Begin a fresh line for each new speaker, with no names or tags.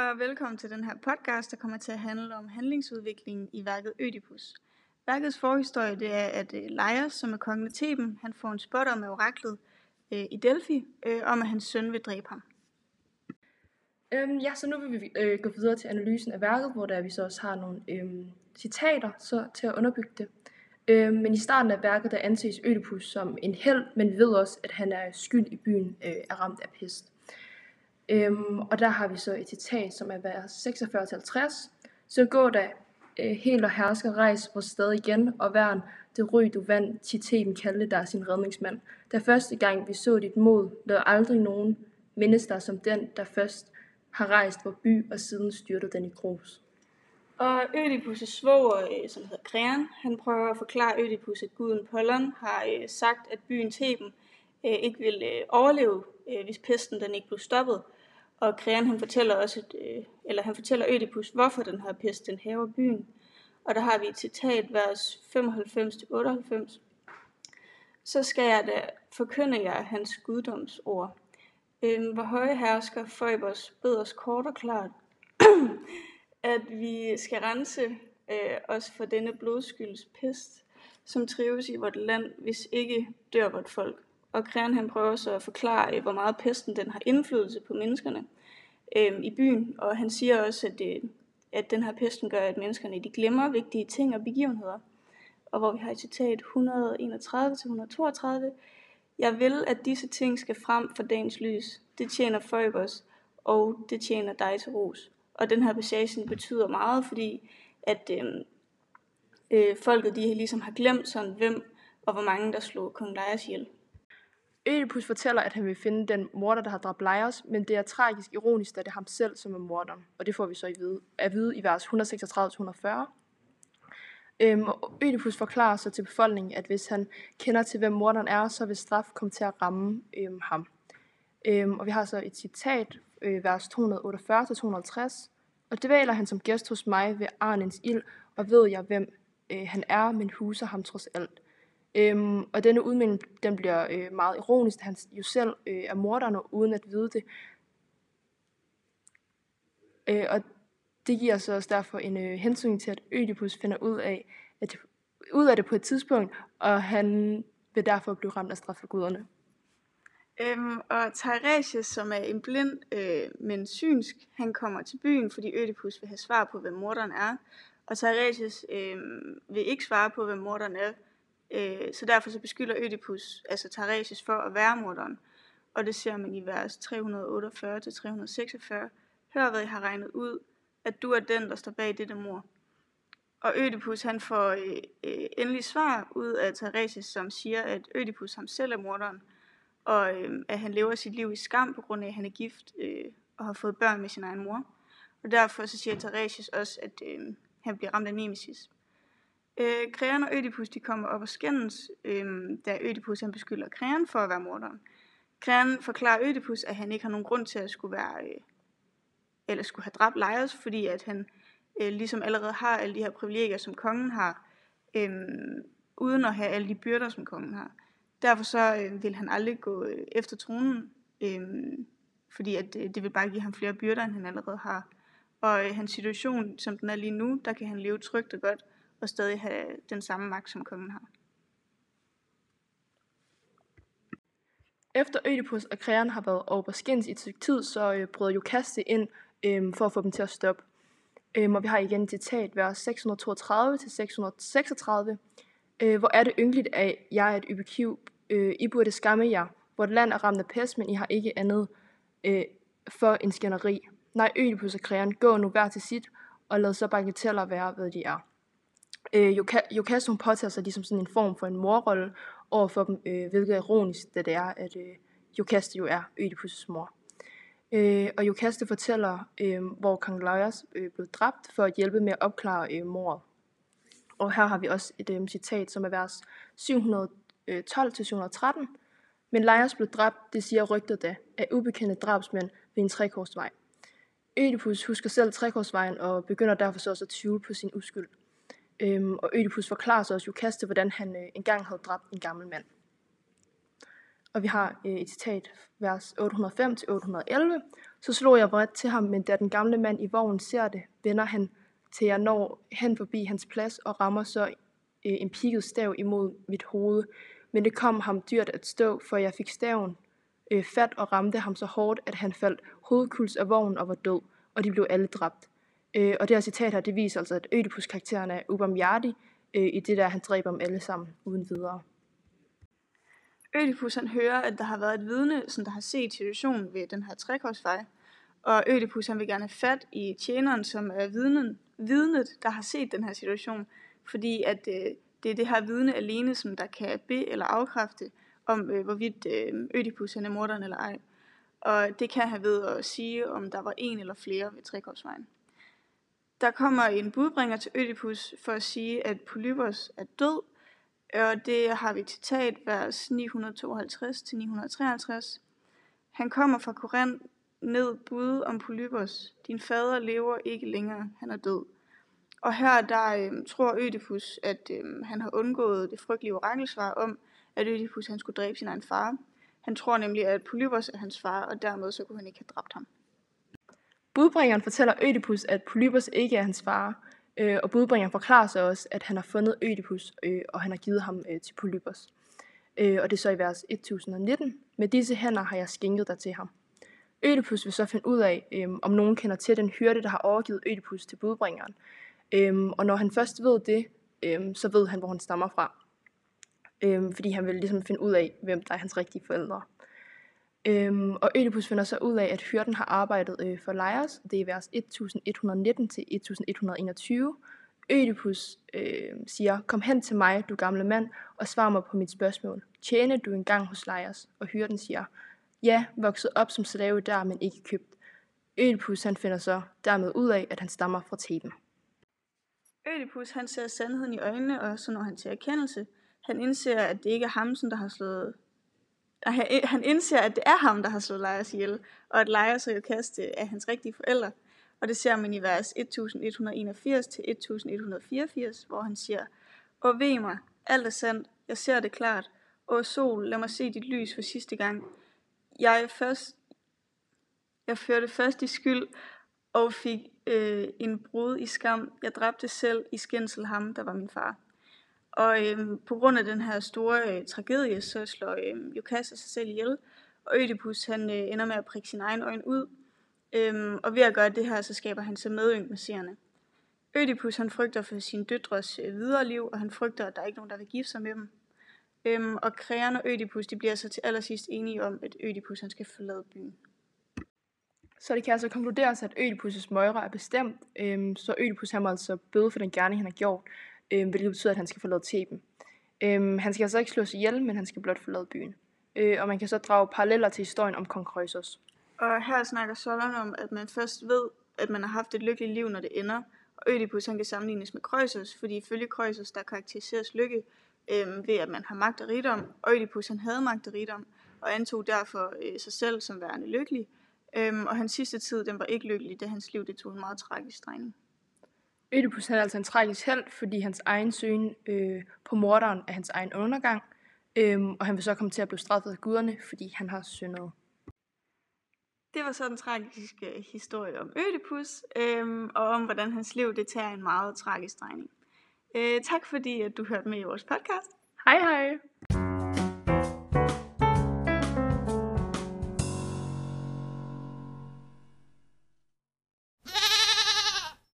og velkommen til den her podcast, der kommer til at handle om handlingsudviklingen i værket Ødipus. Værkets forhistorie det er, at Leios, Laios, som er kongen af Theben, han får en spot om oraklet øh, i Delphi, øh, om at hans søn vil dræbe ham.
Øhm, ja, så nu vil vi øh, gå videre til analysen af værket, hvor der vi så også har nogle øh, citater så, til at underbygge det. Øh, men i starten af værket, der anses Ødipus som en held, men vi ved også, at han er skyld i byen øh, er ramt af pest. Øhm, og der har vi så et citat, som er vers 46-50. Så gå da øh, helt og hersker, rejs på sted igen, og værn det ryg du vand, til kaldte dig sin redningsmand. Da første gang vi så dit mod, lad aldrig nogen mindes dig som den, der først har rejst vor by, og siden styrtet den i grus.
Og Ødipus' svoger, øh, som hedder Krean, han prøver at forklare Ødipus, at guden Pollon har øh, sagt, at byen Theben øh, ikke vil overleve, hvis pesten den ikke blev stoppet. Og Krean han fortæller også, et, øh, eller han fortæller Ødipus, hvorfor den her pest den haver byen. Og der har vi et citat, vers 95-98. Så skal jeg da forkynde jer hans guddomsord. Øhm, hvor høje hersker Føjbers bød os kort og klart, at vi skal rense øh, os for denne blodskylds pest, som trives i vort land, hvis ikke dør vort folk. Og Kræren han prøver så at forklare, øh, hvor meget pesten den har indflydelse på menneskerne øh, i byen, og han siger også, at, øh, at den her pesten gør, at menneskerne de glemmer vigtige ting og begivenheder. Og hvor vi har et citat 131-132, Jeg vil, at disse ting skal frem for dagens lys. Det tjener Føjbers, og det tjener dig til ros. Og den her passage betyder meget, fordi at øh, øh, folket de ligesom har glemt sådan, hvem og hvor mange der slog kong Leias ihjel.
Ødipus fortæller, at han vil finde den morder, der har dræbt Laios, men det er tragisk ironisk, da det er ham selv, som er morderen. Og det får vi så at vide, at vide i vers 136-140. Øhm, og Ødipus forklarer så til befolkningen, at hvis han kender til, hvem morderen er, så vil straf komme til at ramme øhm, ham. Øhm, og vi har så et citat, øh, vers 248-250. Og det væler han som gæst hos mig ved Arnens ild, og ved jeg, hvem øh, han er, men huser ham trods alt. Øhm, og denne udmelding, den bliver øh, meget ironisk, da han jo selv øh, er morderen, uden at vide det. Øh, og det giver så også derfor en øh, hensyn til, at Ødipus finder ud af, at, ud af det på et tidspunkt, og han vil derfor blive ramt af straf for guderne.
Øhm, og Tiresias, som er en blind, øh, men synsk, han kommer til byen, fordi Ødipus vil have svar på, hvem morderen er. Og Tiresias øh, vil ikke svare på, hvem morderen er, øh, så derfor så beskylder Ødipus, altså Tiresias, for at være morderen. Og det ser man i vers 348-346. Hør, hvad jeg har regnet ud, at du er den, der står bag dette mor. Og Ødipus han får øh, øh, endelig svar ud af Tiresias, som siger, at Ødipus ham selv er morderen og øh, at han lever sit liv i skam på grund af, at han er gift øh, og har fået børn med sin egen mor. Og derfor så siger Tiresias også, at øh, han bliver ramt af nemesis. Øh, Krean og Ødipus de kommer op og skændes, øh, da Ødipus han beskylder Krean for at være morderen. Krean forklarer Ødipus, at han ikke har nogen grund til at skulle være, øh, eller skulle have dræbt Laios, fordi at han øh, ligesom allerede har alle de her privilegier, som kongen har, øh, uden at have alle de byrder, som kongen har. Derfor så øh, vil han aldrig gå øh, efter tronen, øh, fordi at, øh, det vil bare give ham flere byrder, end han allerede har. Og øh, hans situation, som den er lige nu, der kan han leve trygt og godt, og stadig have den samme magt, som kongen har.
Efter Ødipus og Krean har været over skins i et stykke tid, så øh, bryder Jokaste ind øh, for at få dem til at stoppe. Øh, og vi har igen et citat, vers 632-636. Øh, hvor er det ynkeligt, at jeg er et ybekiv. Øh, I burde skamme jer. Vort land er ramt af pest, men I har ikke andet øh, for en skænderi. Nej, Ødipus og Kreon, gå nu hver til sit, og lad så bagateller være, hvad de er. Øh, Jokas, hun påtager sig ligesom sådan en form for en morrolle over for dem, øh, hvilket er ironisk, da det er, at øh, Jokaste jo er Ødipus' mor. Øh, og Jokaste fortæller, øh, hvor kong Laios øh, blev dræbt for at hjælpe med at opklare øh, mordet. Og her har vi også et øh, citat, som er vers 712-713. Øh, Men Laios blev dræbt, det siger rygtet da, af ubekendte drabsmænd ved en trekorsvej. Ødipus husker selv trekorsvejen og begynder derfor så også at tvivle på sin uskyld. Øhm, og Ødipus forklarer så også Jukaste, hvordan han øh, engang havde dræbt en gammel mand. Og vi har øh, et citat, vers 805-811. Så slog jeg vredt til ham, men da den gamle mand i vognen ser det, vender han til jeg når hen forbi hans plads og rammer så øh, en pigget stav imod mit hoved. Men det kom ham dyrt at stå, for jeg fik staven øh, fat og ramte ham så hårdt, at han faldt hovedkuls af vognen og var død, og de blev alle dræbt. Øh, og det her citat her, det viser altså, at Ødipus-karakteren er ubarmhjertig øh, i det der, han dræber dem alle sammen uden videre.
Ødipus han hører, at der har været et vidne, som der har set situationen ved den her trekorsvej, og Ødipus han vil gerne have fat i tjeneren, som er vidnen, vidnet, der har set den her situation, fordi at øh, det er det her vidne alene, som der kan be eller afkræfte, om øh, hvorvidt øh, Ødipus han er morderen eller ej. Og det kan han ved at sige, om der var en eller flere ved trekorsvejen. Der kommer en budbringer til Ødipus for at sige, at Polybos er død, og det har vi citat vers 952-953. Han kommer fra Korinth ned bud om Polybos. Din fader lever ikke længere, han er død. Og her der øh, tror Ødipus, at øh, han har undgået det frygtelige orakelsvar om, at Ødipus han skulle dræbe sin egen far. Han tror nemlig, at Polybos er hans far, og dermed så kunne han ikke have dræbt ham.
Budbringeren fortæller Ødipus, at Polybos ikke er hans far, øh, og budbringeren forklarer sig også, at han har fundet Ødipus, øh, og han har givet ham øh, til Polybos. Øh, og det er så i vers 1019. Med disse hænder har jeg skænket dig til ham. Ødipus vil så finde ud af, øh, om nogen kender til den hyrde, der har overgivet Ødipus til budbringeren. Øh, og når han først ved det, øh, så ved han, hvor han stammer fra øhm, fordi han vil ligesom finde ud af, hvem der er hans rigtige forældre. Øhm, og Ødipus finder så ud af, at hyrden har arbejdet øh, for Laios, det er vers 1119 til 1121. Ødipus øh, siger, kom hen til mig, du gamle mand, og svar mig på mit spørgsmål. Tjene du engang hos Laios? Og hyrden siger, ja, vokset op som slave der, men ikke købt. Ødipus han finder så dermed ud af, at han stammer fra Theben.
Ødipus han ser sandheden i øjnene, og så når han til erkendelse – han indser, at det ikke er ham, som der har slået... Øh, han indser, at det er ham, der har slået Lejers ihjel, og at Lejers er jo kastet af hans rigtige forældre. Og det ser man i vers 1181 til 1184, hvor han siger, Og ved mig, alt er sandt, jeg ser det klart. Og sol, lad mig se dit lys for sidste gang. Jeg først, jeg førte først i skyld og fik øh, en brud i skam. Jeg dræbte selv i skændsel ham, der var min far. Og øhm, på grund af den her store øh, tragedie, så slår øhm, Jokasa sig selv ihjel, og Ødipus han øh, ender med at prikke sin egen øjne ud. Øhm, og ved at gøre det her, så skaber han sig medynk med seerne. Ødipus han frygter for sin døtres øh, videre liv, og han frygter, at der er ikke nogen, der vil gifte sig med dem. Øhm, og Kreon og Ødipus de bliver så til allersidst enige om, at Ødipus han skal forlade byen.
Så det kan altså konkluderes, at Ødipus' møjre er bestemt, øhm, så Ødipus han må altså bøde for den gerning, han har gjort øh, hvilket betyder, at han skal forlade Theben. Øh, han skal altså ikke slås ihjel, men han skal blot forlade byen. Øh, og man kan så drage paralleller til historien om kong Krøsos.
Og her snakker Solon om, at man først ved, at man har haft et lykkeligt liv, når det ender. Og Ødipus han kan sammenlignes med Krøsos, fordi ifølge Krøsos, der karakteriseres lykke øh, ved, at man har magt og rigdom. Og Ødipus han havde magt og rigdom, og antog derfor øh, sig selv som værende lykkelig. Øhm, og hans sidste tid, den var ikke lykkelig, da hans liv det tog en meget tragisk drejning.
Ødipus han er altså en tragisk held, fordi hans egen søgen øh, på morderen er hans egen undergang, øh, og han vil så komme til at blive straffet af guderne, fordi han har syndet.
Det var så den tragiske historie om Ødipus, øh, og om hvordan hans liv det tager en meget tragisk drejning. Øh, tak fordi at du hørte med i vores podcast.
Hej hej!